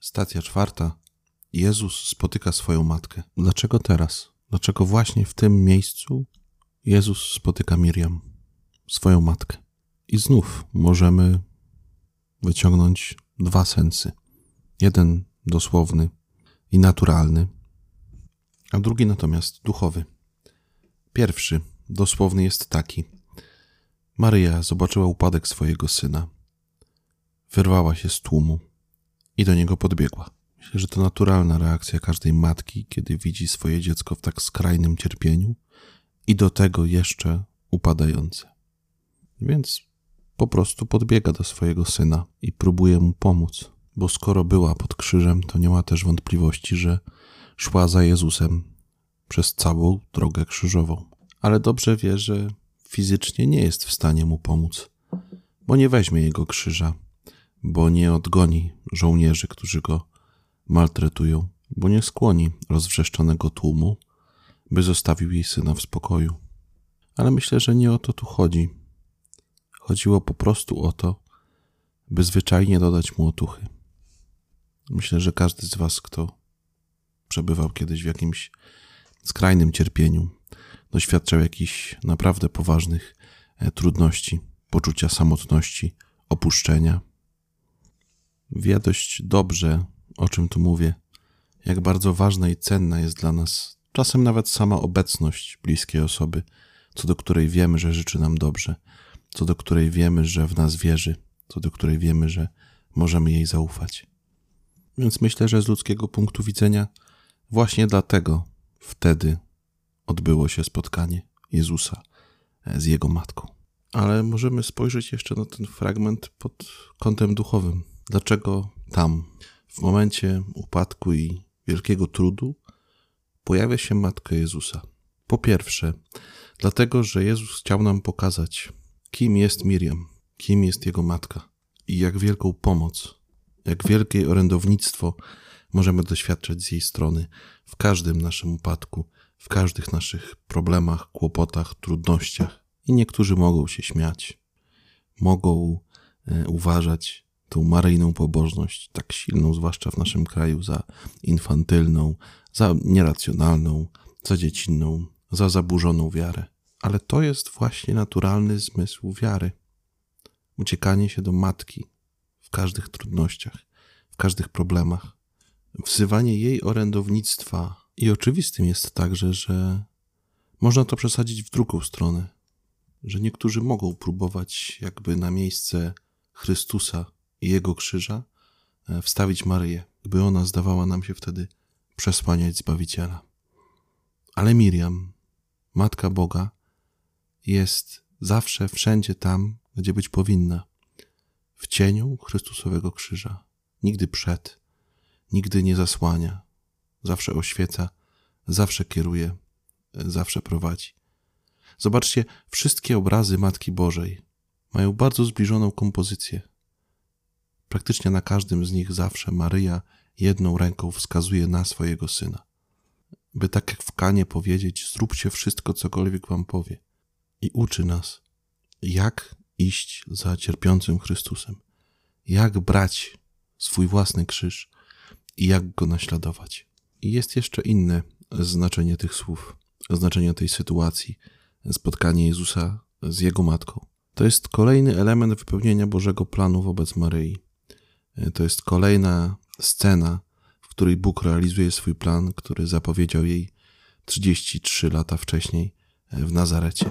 Stacja czwarta. Jezus spotyka swoją matkę. Dlaczego teraz? Dlaczego właśnie w tym miejscu Jezus spotyka Miriam, swoją matkę? I znów możemy wyciągnąć dwa sensy. Jeden dosłowny i naturalny, a drugi natomiast duchowy. Pierwszy, dosłowny, jest taki. Maryja zobaczyła upadek swojego syna. Wyrwała się z tłumu i do niego podbiegła. Myślę, że to naturalna reakcja każdej matki, kiedy widzi swoje dziecko w tak skrajnym cierpieniu i do tego jeszcze upadające. Więc po prostu podbiega do swojego syna i próbuje mu pomóc, bo skoro była pod krzyżem, to nie ma też wątpliwości, że szła za Jezusem przez całą drogę krzyżową. Ale dobrze wie, że fizycznie nie jest w stanie mu pomóc, bo nie weźmie jego krzyża, bo nie odgoni żołnierzy, którzy go maltretują, bo nie skłoni rozwrzeszczonego tłumu, by zostawił jej syna w spokoju. Ale myślę, że nie o to tu chodzi. Chodziło po prostu o to, by zwyczajnie dodać mu otuchy. Myślę, że każdy z Was, kto przebywał kiedyś w jakimś skrajnym cierpieniu, doświadczał jakichś naprawdę poważnych e, trudności, poczucia samotności, opuszczenia. Wie dość dobrze, o czym tu mówię, jak bardzo ważna i cenna jest dla nas czasem nawet sama obecność bliskiej osoby, co do której wiemy, że życzy nam dobrze, co do której wiemy, że w nas wierzy, co do której wiemy, że możemy jej zaufać. Więc myślę, że z ludzkiego punktu widzenia właśnie dlatego wtedy odbyło się spotkanie Jezusa z jego matką. Ale możemy spojrzeć jeszcze na ten fragment pod kątem duchowym. Dlaczego tam, w momencie upadku i wielkiego trudu, pojawia się matka Jezusa? Po pierwsze, dlatego, że Jezus chciał nam pokazać, kim jest Miriam, kim jest jego matka i jak wielką pomoc, jak wielkie orędownictwo możemy doświadczać z jej strony w każdym naszym upadku, w każdych naszych problemach, kłopotach, trudnościach. I niektórzy mogą się śmiać, mogą e, uważać tą maryjną pobożność, tak silną, zwłaszcza w naszym kraju, za infantylną, za nieracjonalną, za dziecinną, za zaburzoną wiarę. Ale to jest właśnie naturalny zmysł wiary. Uciekanie się do matki w każdych trudnościach, w każdych problemach, wzywanie jej orędownictwa i oczywistym jest także, że można to przesadzić w drugą stronę, że niektórzy mogą próbować jakby na miejsce Chrystusa i Jego krzyża e, wstawić Maryję, by ona zdawała nam się wtedy przesłaniać Zbawiciela. Ale Miriam, Matka Boga, jest zawsze wszędzie tam, gdzie być powinna, w cieniu Chrystusowego krzyża, nigdy przed, nigdy nie zasłania, zawsze oświeca, zawsze kieruje, zawsze prowadzi. Zobaczcie, wszystkie obrazy Matki Bożej mają bardzo zbliżoną kompozycję. Praktycznie na każdym z nich zawsze Maryja jedną ręką wskazuje na swojego syna. By tak jak w Kanie powiedzieć, zróbcie wszystko, cokolwiek wam powie. I uczy nas, jak iść za cierpiącym Chrystusem, jak brać swój własny krzyż i jak go naśladować. I jest jeszcze inne znaczenie tych słów, znaczenie tej sytuacji, spotkanie Jezusa z jego matką. To jest kolejny element wypełnienia Bożego planu wobec Maryi. To jest kolejna scena, w której Bóg realizuje swój plan, który zapowiedział jej 33 lata wcześniej w Nazarecie.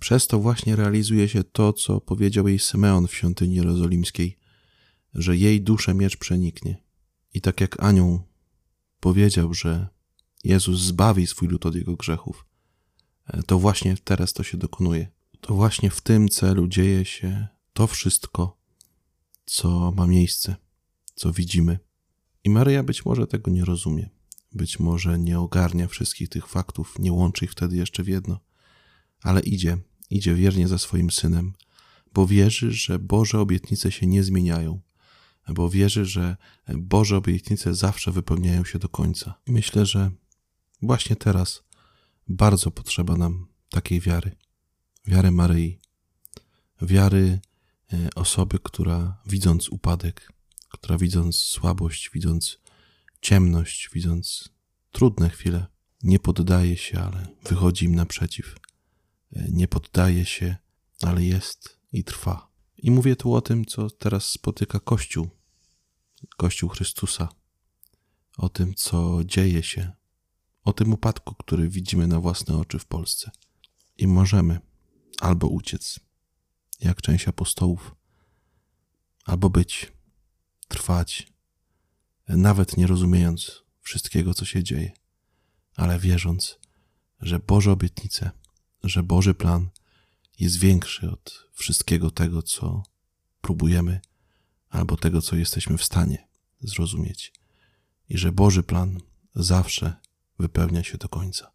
Przez to właśnie realizuje się to, co powiedział jej Symeon w świątyni jerozolimskiej, że jej duszę miecz przeniknie. I tak jak anioł powiedział, że Jezus zbawi swój lud od jego grzechów, e, to właśnie teraz to się dokonuje. To właśnie w tym celu dzieje się to wszystko, co ma miejsce, co widzimy. I Maryja być może tego nie rozumie, być może nie ogarnia wszystkich tych faktów, nie łączy ich wtedy jeszcze w jedno, ale idzie, idzie wiernie za swoim synem, bo wierzy, że Boże obietnice się nie zmieniają, bo wierzy, że Boże obietnice zawsze wypełniają się do końca. Myślę, że właśnie teraz bardzo potrzeba nam takiej wiary. Wiary Maryi, wiary osoby, która widząc upadek, która widząc słabość, widząc ciemność, widząc trudne chwile, nie poddaje się, ale wychodzi im naprzeciw. Nie poddaje się, ale jest i trwa. I mówię tu o tym, co teraz spotyka Kościół, Kościół Chrystusa, o tym, co dzieje się, o tym upadku, który widzimy na własne oczy w Polsce. I możemy albo uciec, jak część apostołów, albo być, trwać, nawet nie rozumiejąc wszystkiego, co się dzieje, ale wierząc, że Boże obietnice, że Boży plan jest większy od wszystkiego tego, co próbujemy, albo tego, co jesteśmy w stanie zrozumieć, i że Boży plan zawsze wypełnia się do końca.